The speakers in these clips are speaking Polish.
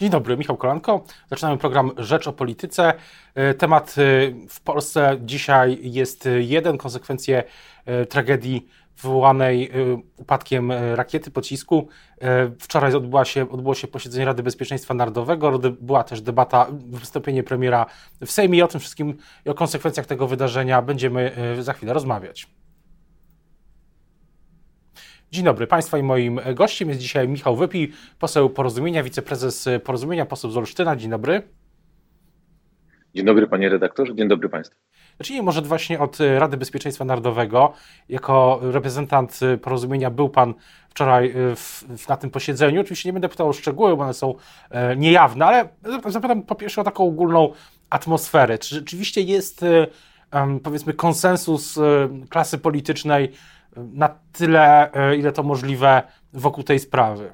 Dzień dobry, Michał Kolanko. Zaczynamy program Rzecz o Polityce. E, temat e, w Polsce dzisiaj jest jeden, konsekwencje e, tragedii wywołanej upadkiem rakiety, pocisku. Wczoraj odbyła się, odbyło się posiedzenie Rady Bezpieczeństwa Narodowego, była też debata, wystąpienie premiera w Sejmie i o tym wszystkim i o konsekwencjach tego wydarzenia będziemy za chwilę rozmawiać. Dzień dobry Państwa i moim gościem jest dzisiaj Michał Wypi, poseł Porozumienia, wiceprezes Porozumienia, poseł z Olsztyna. Dzień dobry. Dzień dobry panie redaktorze, dzień dobry państwu. Zacznijmy może właśnie od Rady Bezpieczeństwa Narodowego. Jako reprezentant Porozumienia był Pan wczoraj w, w, na tym posiedzeniu. Oczywiście nie będę pytał o szczegóły, bo one są e, niejawne, ale zapytam po pierwsze o taką ogólną atmosferę. Czy rzeczywiście jest e, powiedzmy konsensus e, klasy politycznej na tyle, e, ile to możliwe wokół tej sprawy?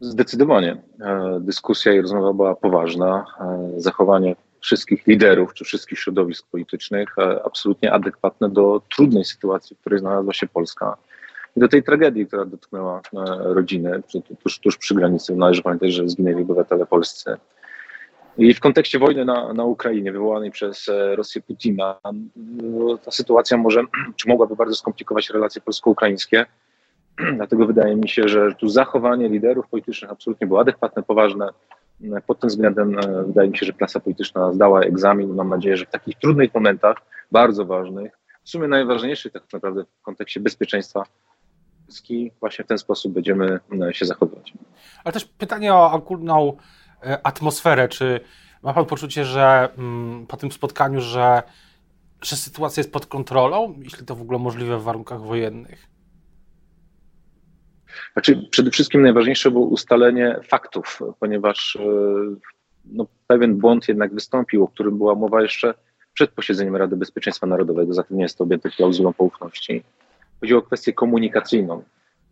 Zdecydowanie. E, dyskusja i rozmowa była poważna. E, zachowanie wszystkich liderów czy wszystkich środowisk politycznych absolutnie adekwatne do trudnej sytuacji, w której znalazła się Polska i do tej tragedii, która dotknęła rodziny tuż, tuż przy granicy. Należy pamiętać, że zginęli obywatele polscy. I w kontekście wojny na, na Ukrainie wywołanej przez e, Rosję Putina, no, ta sytuacja może, czy mogłaby bardzo skomplikować relacje polsko-ukraińskie. Dlatego wydaje mi się, że tu zachowanie liderów politycznych absolutnie było adekwatne, poważne. Pod tym względem e, wydaje mi się, że klasa polityczna zdała egzamin. Mam nadzieję, że w takich trudnych momentach, bardzo ważnych, w sumie najważniejszych tak naprawdę w kontekście bezpieczeństwa właśnie w ten sposób będziemy się zachowywać. Ale też pytanie o ogólną E, atmosferę. Czy ma Pan poczucie, że mm, po tym spotkaniu, że, że sytuacja jest pod kontrolą, jeśli to w ogóle możliwe w warunkach wojennych? Znaczy, przede wszystkim najważniejsze było ustalenie faktów, ponieważ e, no, pewien błąd jednak wystąpił, o którym była mowa jeszcze przed posiedzeniem Rady Bezpieczeństwa Narodowego, zatem nie jest to objęte klauzulą poufności. Chodziło o kwestię komunikacyjną.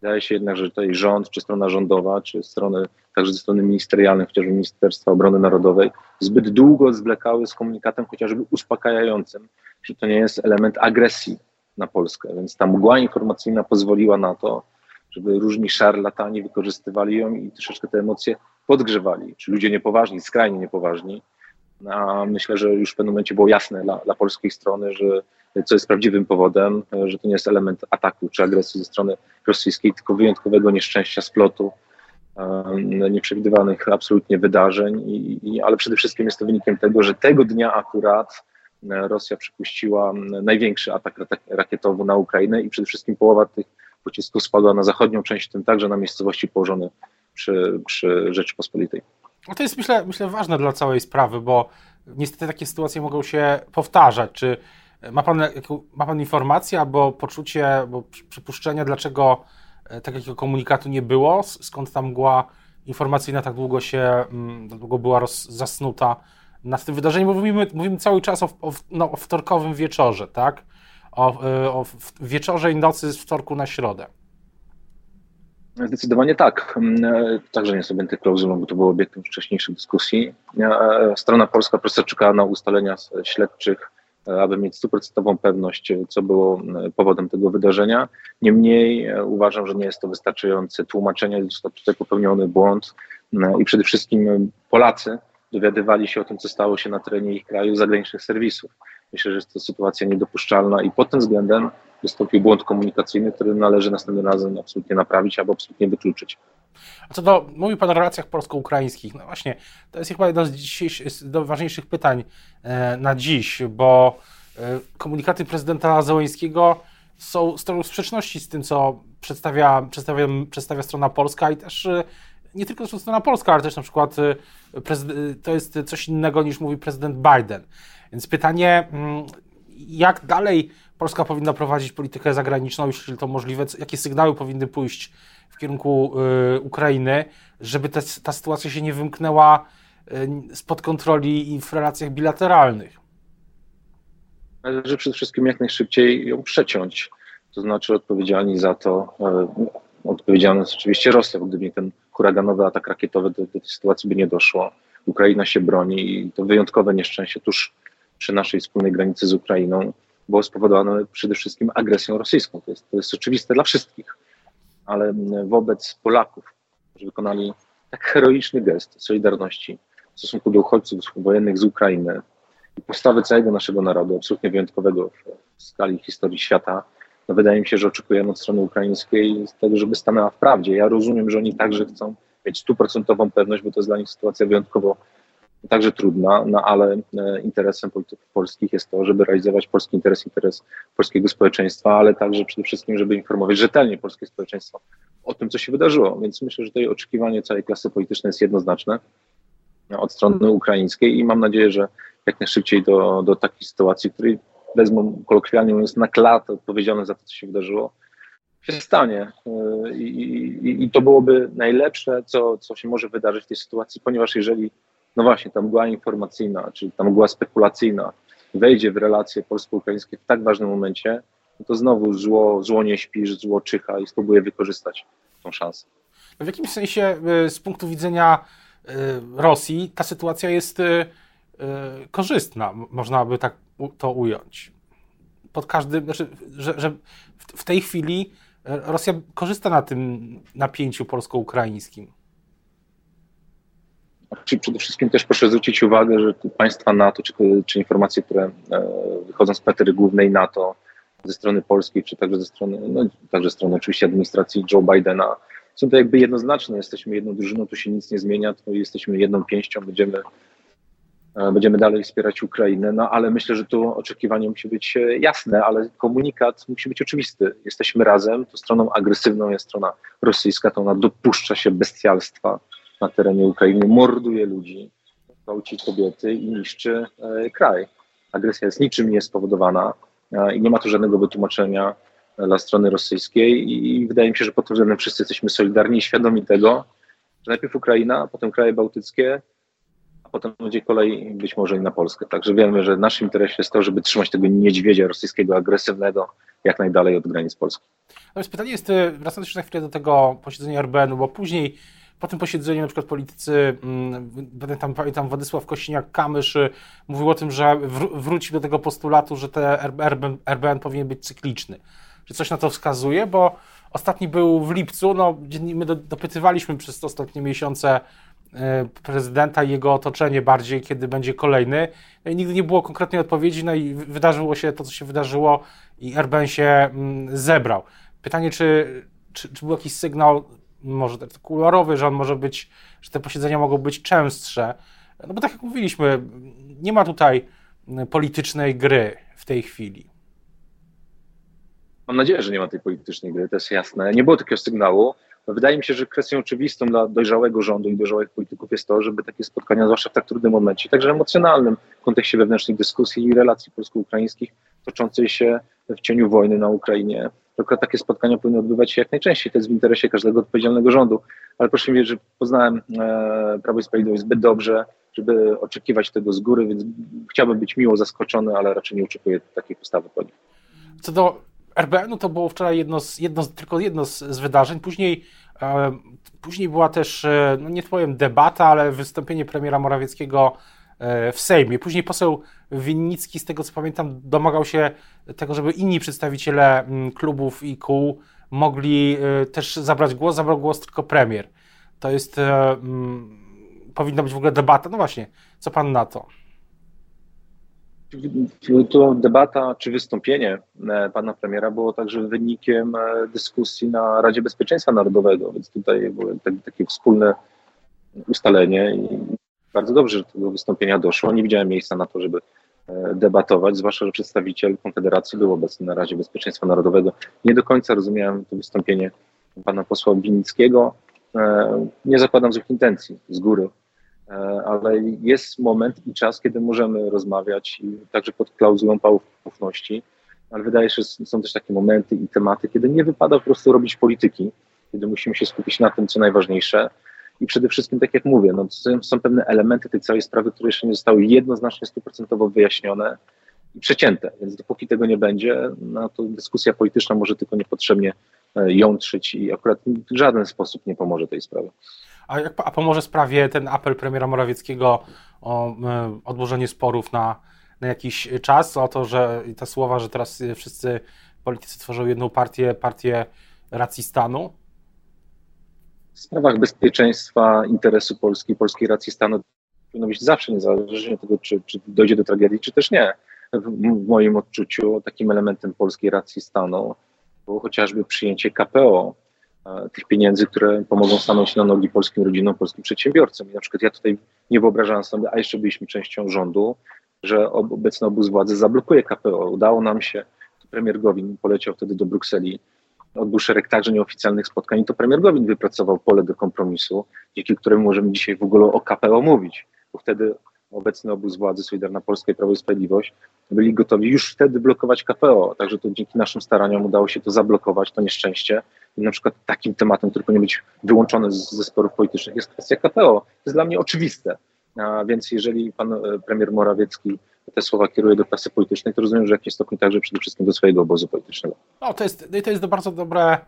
Wydaje się jednak, że tutaj rząd, czy strona rządowa, czy strony, także ze strony ministerialnej, chociażby Ministerstwa Obrony Narodowej, zbyt długo zwlekały z komunikatem chociażby uspokajającym, że to nie jest element agresji na Polskę. Więc ta mgła informacyjna pozwoliła na to, żeby różni szarlatani wykorzystywali ją i troszeczkę te emocje podgrzewali. Czy ludzie niepoważni, skrajnie niepoważni. A myślę, że już w pewnym momencie było jasne dla, dla polskiej strony, że co jest prawdziwym powodem, że to nie jest element ataku czy agresji ze strony rosyjskiej, tylko wyjątkowego nieszczęścia, splotu, nieprzewidywanych absolutnie wydarzeń, i, ale przede wszystkim jest to wynikiem tego, że tego dnia akurat Rosja przypuściła największy atak rakietowy na Ukrainę i przede wszystkim połowa tych pocisków spadła na zachodnią część, w tym także na miejscowości położone przy, przy Rzeczypospolitej. No to jest myślę, myślę ważne dla całej sprawy, bo niestety takie sytuacje mogą się powtarzać. Czy ma pan, ma pan informację albo poczucie, albo przypuszczenie, dlaczego e, takiego komunikatu nie było? Skąd ta mgła informacyjna tak długo się, mm, tak długo była roz, zasnuta nad tym wydarzeniem? Bo mówimy, mówimy cały czas o, o, no, o wtorkowym wieczorze, tak? O, e, o wieczorze i nocy z wtorku na środę. Zdecydowanie tak. Mm, e, także nie jest objęty klauzulą, bo to było obiektem wcześniejszych dyskusji. Strona polska po prostu czekała na ustalenia śledczych E, aby mieć stuprocentową pewność, e, co było e, powodem tego wydarzenia. Niemniej uważam, że nie jest to wystarczające tłumaczenie, został tutaj popełniony błąd i przede wszystkim Polacy dowiadywali się o tym, co stało się na terenie ich kraju zagranicznych serwisów. Myślę, że jest to sytuacja niedopuszczalna i pod tym względem wystąpił błąd komunikacyjny, który należy następnym razem absolutnie naprawić albo absolutnie wykluczyć. A co do, mówił Pan o relacjach polsko-ukraińskich, no właśnie, to jest chyba jedno z, z ważniejszych pytań e, na dziś, bo e, komunikaty prezydenta Zełęńskiego są, stoją w sprzeczności z tym, co przedstawia, przedstawia, przedstawia strona polska i też e, nie tylko strona polska, ale też na przykład to jest coś innego niż mówi prezydent Biden. Więc pytanie, mm, jak dalej Polska powinna prowadzić politykę zagraniczną, jeśli to możliwe, jakie sygnały powinny pójść w kierunku y, Ukrainy, żeby ta sytuacja się nie wymknęła y, spod kontroli i w relacjach bilateralnych. Należy przede wszystkim jak najszybciej ją przeciąć. To znaczy odpowiedzialni za to, y, odpowiedzialna jest oczywiście Rosja, bo gdyby nie ten huraganowy atak rakietowy, do, do tej sytuacji by nie doszło. Ukraina się broni i to wyjątkowe nieszczęście tuż przy naszej wspólnej granicy z Ukrainą było spowodowane przede wszystkim agresją rosyjską. To jest, to jest oczywiste dla wszystkich ale wobec Polaków, którzy wykonali tak heroiczny gest solidarności w stosunku do uchodźców wojennych z Ukrainy i postawy całego naszego narodu, absolutnie wyjątkowego w skali historii świata, no wydaje mi się, że oczekujemy od strony ukraińskiej tego, żeby stanęła w prawdzie. Ja rozumiem, że oni także chcą mieć stuprocentową pewność, bo to jest dla nich sytuacja wyjątkowo także trudna, no ale e, interesem polityków polskich jest to, żeby realizować polski interes, interes polskiego społeczeństwa, ale także przede wszystkim, żeby informować rzetelnie polskie społeczeństwo o tym, co się wydarzyło. Więc myślę, że tutaj oczekiwanie całej klasy politycznej jest jednoznaczne od strony ukraińskiej i mam nadzieję, że jak najszybciej do, do takiej sytuacji, której wezmą kolokwialnie mówiąc na klatę odpowiedzialne za to, co się wydarzyło, się stanie. E, I, i, I, to byłoby najlepsze, co, co się może wydarzyć w tej sytuacji, ponieważ jeżeli, no właśnie, ta mgła informacyjna, czy ta mgła spekulacyjna wejdzie w relacje polsko-ukraińskie w tak ważnym momencie, no to znowu zło, zło nie śpi, zło czyha i spróbuje wykorzystać tą szansę. W jakimś sensie e, z punktu widzenia e, Rosji ta sytuacja jest korzystna, można by tak to ująć. Pod każdym, znaczy, że, że w tej chwili Rosja korzysta na tym napięciu polsko-ukraińskim. Przede wszystkim też proszę zwrócić uwagę, że państwa NATO, czy, czy informacje, które e, wychodzą z kwatery głównej NATO, ze strony polskiej, czy także ze strony, no, także strony oczywiście administracji Joe Bidena, są to jakby jednoznaczne. Jesteśmy jedną drużyną, tu się nic nie zmienia, to jesteśmy jedną pięścią, będziemy E, będziemy dalej wspierać Ukrainę, no ale myślę, że tu oczekiwanie musi być e, jasne, ale komunikat musi być oczywisty. Jesteśmy razem, to stroną agresywną jest strona rosyjska, to ona dopuszcza się bestialstwa na terenie Ukrainy, morduje ludzi, gwałci kobiety i niszczy e, kraj. Agresja jest niczym nie spowodowana i nie ma tu żadnego wytłumaczenia dla strony rosyjskiej i wydaje mi się, że pod tym względem wszyscy jesteśmy solidarni i świadomi tego, że najpierw Ukraina, potem kraje bałtyckie, a potem będzie kolej być może i na Polskę. Także wiemy, że naszym interesie jest to, żeby trzymać tego niedźwiedzia rosyjskiego agresywnego jak najdalej od granic Polski. Natomiast pytanie jest, e, wracając jeszcze na chwilę do tego posiedzenia RBN-u, bo później po tym posiedzeniu na przykład politycy, mm, tam, pamiętam Władysław Kosiniak-Kamysz y, mówił o tym, że wróci do tego postulatu, że ten RBN, RBN powinien być cykliczny. Czy coś na to wskazuje? Bo ostatni był w lipcu, no, my dopytywaliśmy przez te ostatnie miesiące E, prezydenta i jego otoczenie bardziej, kiedy będzie kolejny. No nigdy nie było konkretnej odpowiedzi, no i wydarzyło się to, co się wydarzyło i RBN się mm, zebrał. Pytanie, czy, czy, czy był jakiś sygnał, może tak kuluarowy, że on może być, że te posiedzenia mogą być częstsze. No bo tak jak mówiliśmy, nie ma tutaj politycznej gry w tej chwili. Mam nadzieję, że nie ma tej politycznej gry, to jest jasne. Nie było takiego sygnału. Wydaje mi się, że kwestią oczywistą dla dojrzałego rządu i dojrzałych polityków jest to, żeby takie spotkania, zwłaszcza w tak trudnym momencie, także emocjonalnym w kontekście wewnętrznych dyskusji i relacji polsko-ukraińskich toczącej się w cieniu wojny na Ukrainie, tylko takie spotkania powinny odbywać się jak najczęściej. To jest w interesie każdego odpowiedzialnego rządu. Ale proszę mi że poznałem e, Prawo i Sprawiedliwość zbyt dobrze, żeby oczekiwać tego z góry, więc chciałbym być miło zaskoczony, ale raczej nie oczekuję takiej postawy po nich. Co do RBN-u to było wczoraj jedno z, jedno, tylko jedno z, z wydarzeń. Później, e, później była też, e, no nie powiem debata, ale wystąpienie premiera Morawieckiego w Sejmie. Później poseł Winnicki, z tego co pamiętam, domagał się tego, żeby inni przedstawiciele mm, klubów i kół mogli e, też zabrać głos. Zabrał głos tylko premier. To jest, e, mm, powinna być w ogóle debata. No właśnie, co pan na to? To debata czy wystąpienie e, pana premiera było także wynikiem e, dyskusji na Radzie Bezpieczeństwa Narodowego, więc tutaj było takie wspólne ustalenie i bardzo dobrze, że do tego wystąpienia doszło. Nie widziałem miejsca na to, żeby e, debatować, zwłaszcza, że przedstawiciel Konfederacji był obecny na Radzie Bezpieczeństwa Narodowego. Nie do końca rozumiałem to wystąpienie pana posła Binickiego. Nie zakładam złych intencji z góry, E, ale jest moment i czas, kiedy możemy rozmawiać także pod klauzulą ufności, ale wydaje się, że są też takie momenty i tematy, kiedy nie wypada po prostu robić polityki, kiedy musimy się skupić na tym, co najważniejsze i przede wszystkim, tak jak mówię, no, są, pewne elementy tej całej sprawy, które jeszcze nie zostały jednoznacznie, stuprocentowo wyjaśnione i przecięte, więc dopóki tego nie będzie, no to dyskusja polityczna może tylko niepotrzebnie e, jątrzyć i akurat w żaden sposób nie pomoże tej sprawie. A, jak, a pomoże sprawie ten apel premiera Morawieckiego o e, odłożenie sporów na, na jakiś czas, o to, że te słowa, że teraz wszyscy politycy tworzą jedną partię, partię racji stanu? W sprawach bezpieczeństwa, interesu Polski, polskiej racji stanu powinno być zawsze, niezależnie od tego, czy, czy dojdzie do tragedii, czy też nie. W, w moim odczuciu takim elementem polskiej racji stanu było chociażby przyjęcie KPO, e, tych pieniędzy, które pomogą stanąć na nogi polskim rodzinom, polskim przedsiębiorcom. I na przykład ja tutaj nie wyobrażałem sobie, a jeszcze byliśmy częścią rządu, że obecny obóz władzy zablokuje KPO. Udało nam się, premier Gowin poleciał wtedy do Brukseli, odbył szereg także nieoficjalnych spotkań to premier Gowin wypracował pole do kompromisu, dzięki któremu możemy dzisiaj w ogóle o KPO mówić, bo wtedy obecny obóz władzy Solidarna Polska i Prawo i Sprawiedliwość byli gotowi już wtedy blokować KPO, także to dzięki naszym staraniom udało się to zablokować, to nieszczęście. I na przykład takim tematem, który powinien być wyłączony ze sporów politycznych jest kwestia KPO. To jest dla mnie oczywiste. A więc jeżeli pan e, premier Morawiecki te słowa kieruje do klasy politycznej, to rozumiem, że w jakimś stopniu także przede wszystkim do swojego obozu politycznego. No, to jest, to jest bardzo dobre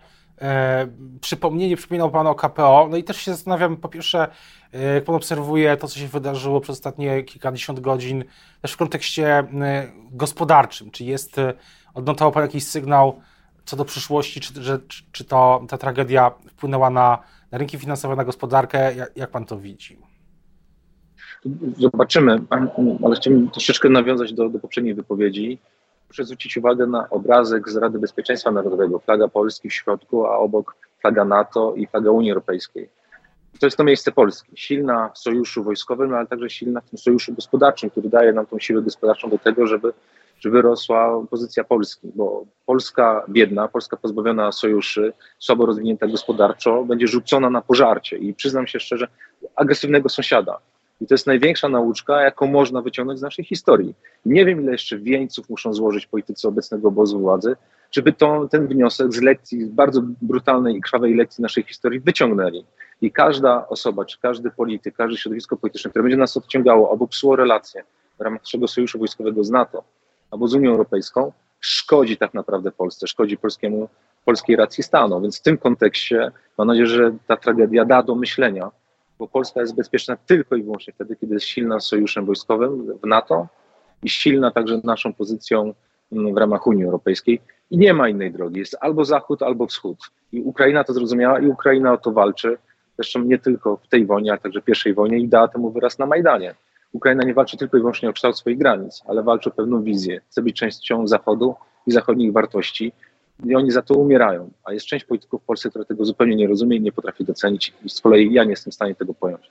e, przypomnienie, przypominał Pan o KPO. No i też się zastanawiam, po pierwsze, e, jak Pan obserwuje to, co się wydarzyło przez ostatnie kilkadziesiąt godzin, też w kontekście e, gospodarczym. Czy jest, e, odnotował Pan jakiś sygnał co do przyszłości, czy, że, czy, czy to ta tragedia wpłynęła na, na rynki finansowe, na gospodarkę? Jak, jak Pan to widzi? Zobaczymy, ale chciałbym troszeczkę nawiązać do, do poprzedniej wypowiedzi. Muszę zwrócić uwagę na obrazek z Rady Bezpieczeństwa Narodowego. Flaga Polski w środku, a obok flaga NATO i flaga Unii Europejskiej. To jest to miejsce Polski. Silna w sojuszu wojskowym, ale także silna w tym sojuszu gospodarczym, który daje nam tą siłę gospodarczą do tego, żeby, żeby rosła pozycja Polski, bo Polska biedna, Polska pozbawiona sojuszy, słabo rozwinięta gospodarczo, będzie rzucona na pożarcie i przyznam się szczerze, agresywnego sąsiada. I to jest największa nauczka, jaką można wyciągnąć z naszej historii. Nie wiem, ile jeszcze wieńców muszą złożyć politycy obecnego obozu władzy, żeby to, ten wniosek z lekcji, z bardzo brutalnej i krwawej lekcji naszej historii wyciągnęli. I każda osoba, czy każdy polityk, każde środowisko polityczne, które będzie nas odciągało albo psuło relacje w ramach naszego sojuszu wojskowego z NATO albo z Unią Europejską, szkodzi tak naprawdę Polsce, szkodzi polskiemu, polskiej racji stanu. Więc w tym kontekście mam nadzieję, że ta tragedia da do myślenia bo Polska jest bezpieczna tylko i wyłącznie wtedy, kiedy jest silna sojuszem wojskowym w NATO i silna także naszą pozycją mm, w ramach Unii Europejskiej. I nie ma innej drogi. Jest albo Zachód, albo Wschód. I Ukraina to zrozumiała i Ukraina o to walczy. Zresztą nie tylko w tej wojnie, ale także pierwszej wojnie i dała temu wyraz na Majdanie. Ukraina nie walczy tylko i wyłącznie o kształt swoich granic, ale walczy o pewną wizję. Chce być częścią Zachodu i zachodnich wartości i oni za to umierają. A jest część polityków w Polsce, która tego zupełnie nie rozumie i nie potrafi docenić. I z kolei ja nie jestem w stanie tego pojąć.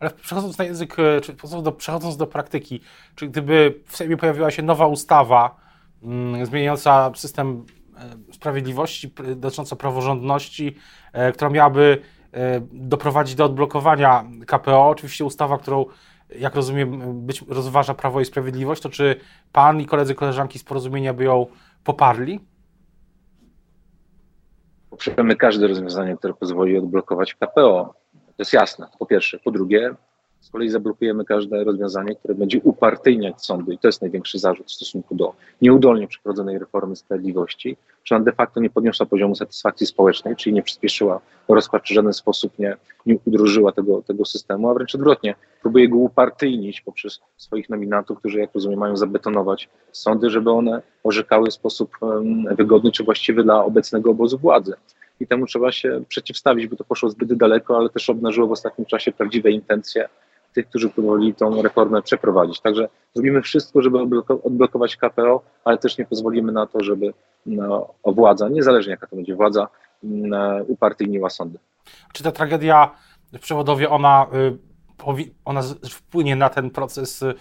Ale przechodząc na język, e, czy do, przechodząc do praktyki, czy gdyby w Sejmie pojawiła się nowa ustawa mm, zmieniająca system e, sprawiedliwości, dotycząca praworządności, e, która miałaby e, doprowadzić do odblokowania KPO, oczywiście ustawa, którą jak rozumiem, być rozważa Prawo i Sprawiedliwość, to czy pan i koledzy, koleżanki z porozumienia by ją poparli? Poprzemy każde rozwiązanie, które pozwoli odblokować KPO. To jest jasne, po pierwsze. Po drugie, z kolei zablokujemy każde rozwiązanie, które będzie upartyjniać sądy. I to jest największy zarzut w stosunku do nieudolnie przeprowadzonej reformy sprawiedliwości, że ona de facto nie podniosła poziomu satysfakcji społecznej, czyli nie przyspieszyła rozkład, czy w żaden sposób nie, nie udrożyła tego, tego systemu, a wręcz odwrotnie, próbuje go upartyjnić poprzez swoich nominatów, którzy, jak rozumiem, mają zabetonować sądy, żeby one orzekały w sposób wygodny czy właściwy dla obecnego obozu władzy. I temu trzeba się przeciwstawić, bo to poszło zbyt daleko, ale też obnażyło w ostatnim czasie prawdziwe intencje tych, którzy próbowali tą reformę przeprowadzić. Także zrobimy wszystko, żeby odblokować KPO, ale też nie pozwolimy na to, żeby no, władza, niezależnie jaka to będzie władza, no, upartyjniła sądy. Czy ta tragedia w przewodowie, ona, y, ona wpłynie na ten proces y,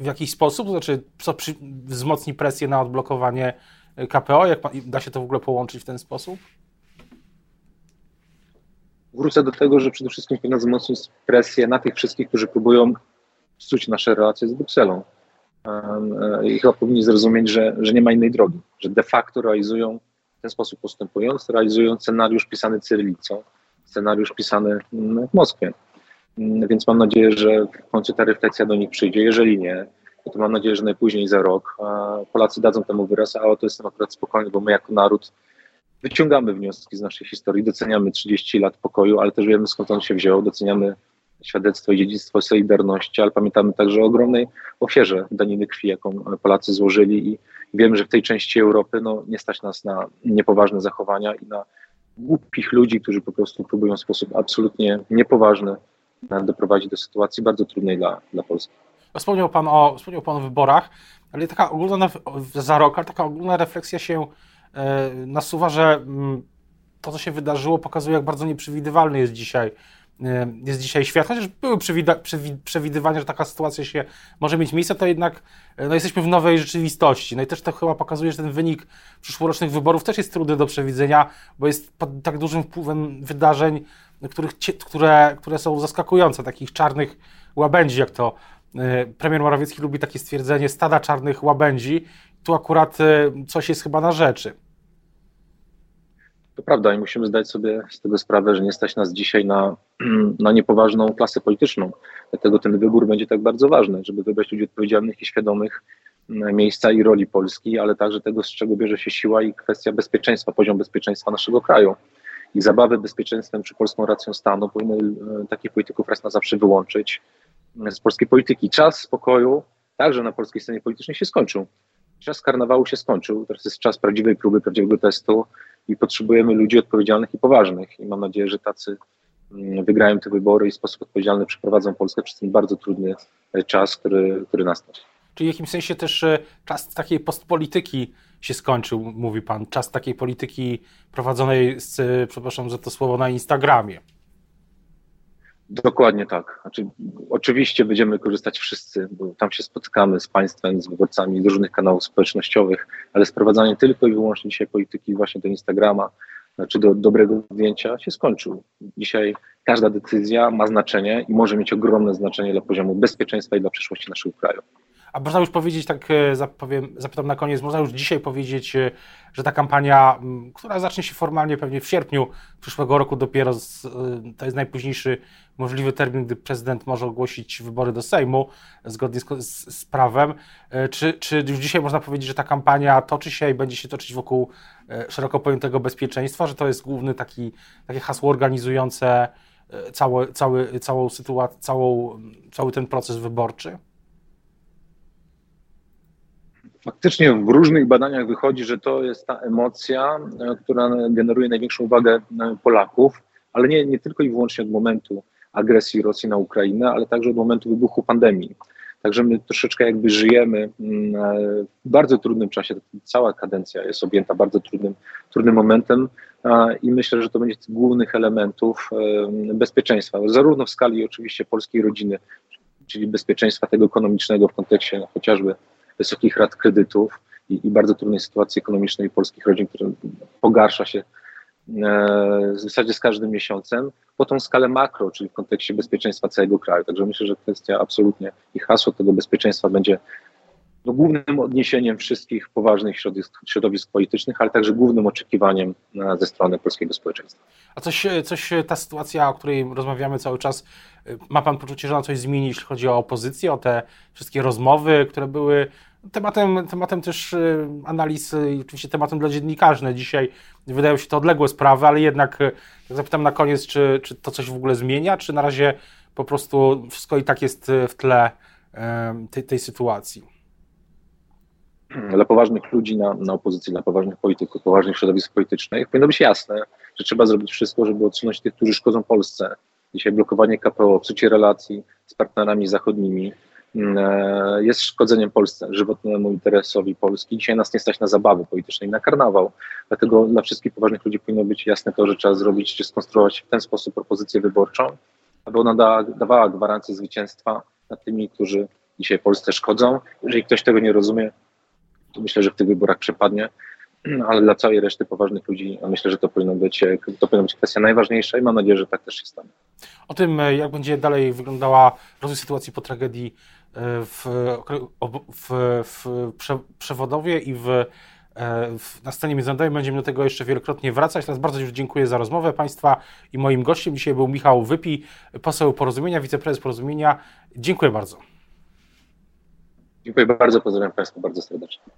w jakiś sposób? To znaczy, co przy, wzmocni presję na odblokowanie KPO? Jak da się to w ogóle połączyć w ten sposób? Wrócę do tego, że przede wszystkim powinna wzmocnić presję na tych wszystkich, którzy próbują psuć nasze relacje z Brukselą. E, I chyba powinni zrozumieć, że, że nie ma innej drogi, że de facto realizują w ten sposób postępując, realizują scenariusz pisany cyrylicą, scenariusz pisany mm, w Moskwie. Mm, więc mam nadzieję, że w końcu ta refleksja do nich przyjdzie. Jeżeli nie, to mam nadzieję, że najpóźniej za rok Polacy dadzą temu wyraz, a o to jestem akurat spokojny, bo my jako naród wyciągamy wnioski z naszej historii, doceniamy 30 lat pokoju, ale też wiemy skąd on się wziął, doceniamy świadectwo i dziedzictwo Solidarności, ale pamiętamy także o ogromnej ofierze daniny krwi, jaką Polacy złożyli i wiemy, że w tej części Europy no, nie stać nas na niepoważne zachowania i na głupich ludzi, którzy po prostu próbują w sposób absolutnie niepoważny doprowadzić do sytuacji bardzo trudnej dla, dla Polski. Wspomniał Pan o, wspomniał Pan o wyborach, ale taka ogólna, za rok, ale taka ogólna refleksja się nasuwa, że mm, to, co się wydarzyło, pokazuje, jak bardzo nieprzewidywalny jest dzisiaj e, jest dzisiaj świat, chociaż były przewidywania, że taka sytuacja się może mieć miejsce, to jednak e, no, jesteśmy w nowej rzeczywistości. No i też to chyba pokazuje, że ten wynik przyszłorocznych wyborów też jest trudny do przewidzenia, bo jest pod tak dużym wpływem wydarzeń, których, które, które są zaskakujące, takich czarnych łabędzi, jak to e, premier Morawiecki lubi takie stwierdzenie stada czarnych łabędzi. Tu akurat coś jest chyba na rzeczy. To prawda i musimy zdać sobie z tego sprawę, że nie stać nas dzisiaj na, na niepoważną klasę polityczną. Dlatego ten wybór będzie tak bardzo ważny, żeby wybrać ludzi odpowiedzialnych i świadomych miejsca i roli Polski, ale także tego, z czego bierze się siła i kwestia bezpieczeństwa, poziom bezpieczeństwa naszego kraju. I zabawy bezpieczeństwem czy polską racją stanu powinny e, takich polityków raz na zawsze wyłączyć z polskiej polityki. Czas spokoju także na polskiej scenie politycznej się skończył. Czas karnawału się skończył. Teraz jest czas prawdziwej próby, prawdziwego testu i potrzebujemy ludzi odpowiedzialnych i poważnych. I mam nadzieję, że tacy mm, wygrają te wybory i w sposób odpowiedzialny przeprowadzą Polskę przez ten bardzo trudny e, czas, który, który nastał. Czyli w jakimś sensie też e, czas takiej postpolityki się skończył, mówi pan, czas takiej polityki prowadzonej, z, e, przepraszam za to słowo, na Instagramie. Dokładnie tak. Znaczy, oczywiście będziemy korzystać wszyscy, bo tam się spotykamy z państwem, z wyborcami z różnych kanałów społecznościowych, ale sprowadzanie tylko i wyłącznie dzisiaj polityki właśnie do Instagrama czy znaczy do dobrego zdjęcia się skończył. Dzisiaj każda decyzja ma znaczenie i może mieć ogromne znaczenie dla poziomu bezpieczeństwa i dla przyszłości naszego kraju. A można już powiedzieć, tak e, zapowiem, zapytam na koniec, można już dzisiaj powiedzieć, e, że ta kampania, która zacznie się formalnie pewnie w sierpniu przyszłego roku dopiero, z, e, to jest najpóźniejszy możliwy termin, gdy prezydent może ogłosić wybory do Sejmu zgodnie z, z, z prawem. Czy, czy już dzisiaj można powiedzieć, że ta kampania toczy się i będzie się toczyć wokół szeroko pojętego bezpieczeństwa, że to jest główny taki, takie hasło organizujące cały, cały, całą sytuację, całą, cały ten proces wyborczy? Faktycznie w różnych badaniach wychodzi, że to jest ta emocja, e, która generuje największą uwagę e, Polaków, ale nie, nie tylko i wyłącznie od momentu agresji Rosji na Ukrainę, ale także od momentu wybuchu pandemii. Także my troszeczkę jakby żyjemy mm, e, w bardzo trudnym czasie. Cała kadencja jest objęta bardzo trudnym, trudnym momentem i myślę, że to będzie z głównych elementów bezpieczeństwa, zarówno w skali oczywiście polskiej rodziny, czyli bezpieczeństwa tego ekonomicznego w kontekście chociażby wysokich rat kredytów i, i bardzo trudnej sytuacji ekonomicznej polskich rodzin, która pogarsza się e, w zasadzie z każdym miesiącem, po tą skalę makro, czyli w kontekście bezpieczeństwa całego kraju. Także myślę, że kwestia absolutnie i hasło tego bezpieczeństwa będzie no, głównym odniesieniem wszystkich poważnych środowisk, środowisk politycznych, ale także głównym oczekiwaniem na, ze strony polskiego społeczeństwa. A coś, coś, ta sytuacja, o której rozmawiamy cały czas, ma Pan poczucie, że ona coś zmieni, jeśli chodzi o opozycję, o te wszystkie rozmowy, które były tematem, tematem też y, analiz oczywiście tematem dla dziennikarzy. No, dzisiaj wydają się to odległe sprawy, ale jednak jak zapytam na koniec, czy, czy to coś w ogóle zmienia, czy na razie po prostu wszystko i tak jest w tle tej, tej sytuacji? dla poważnych ludzi na, na opozycji, dla poważnych polityków, poważnych środowisk politycznych, powinno być jasne, że trzeba zrobić wszystko, żeby odsunąć tych, którzy szkodzą Polsce. Dzisiaj blokowanie KPO, psucie relacji z partnerami zachodnimi jest szkodzeniem Polsce, żywotnemu interesowi Polski. Dzisiaj nas nie stać na zabawy polityczne i na karnawał. Dlatego dla wszystkich poważnych ludzi powinno być jasne to, że trzeba zrobić, czy skonstruować w ten sposób propozycję wyborczą, aby ona da, dawała gwarancję zwycięstwa nad tymi, którzy dzisiaj Polsce szkodzą. Jeżeli ktoś tego nie rozumie, to myślę, że w tych wyborach przepadnie, ale dla całej reszty poważnych ludzi myślę, że to powinno być, to powinna być kwestia najważniejsza i mam nadzieję, że tak też się stanie. O tym, jak będzie dalej wyglądała rozwój sytuacji po tragedii e, w, w, w Przewodowie i w, e, w, na scenie międzynarodowej będziemy do tego jeszcze wielokrotnie wracać. Teraz bardzo już dziękuję za rozmowę Państwa i moim gościem dzisiaj był Michał Wypi, poseł Porozumienia, wiceprezes Porozumienia. Dziękuję bardzo. Dziękuję bardzo, pozdrawiam Państwa bardzo serdecznie.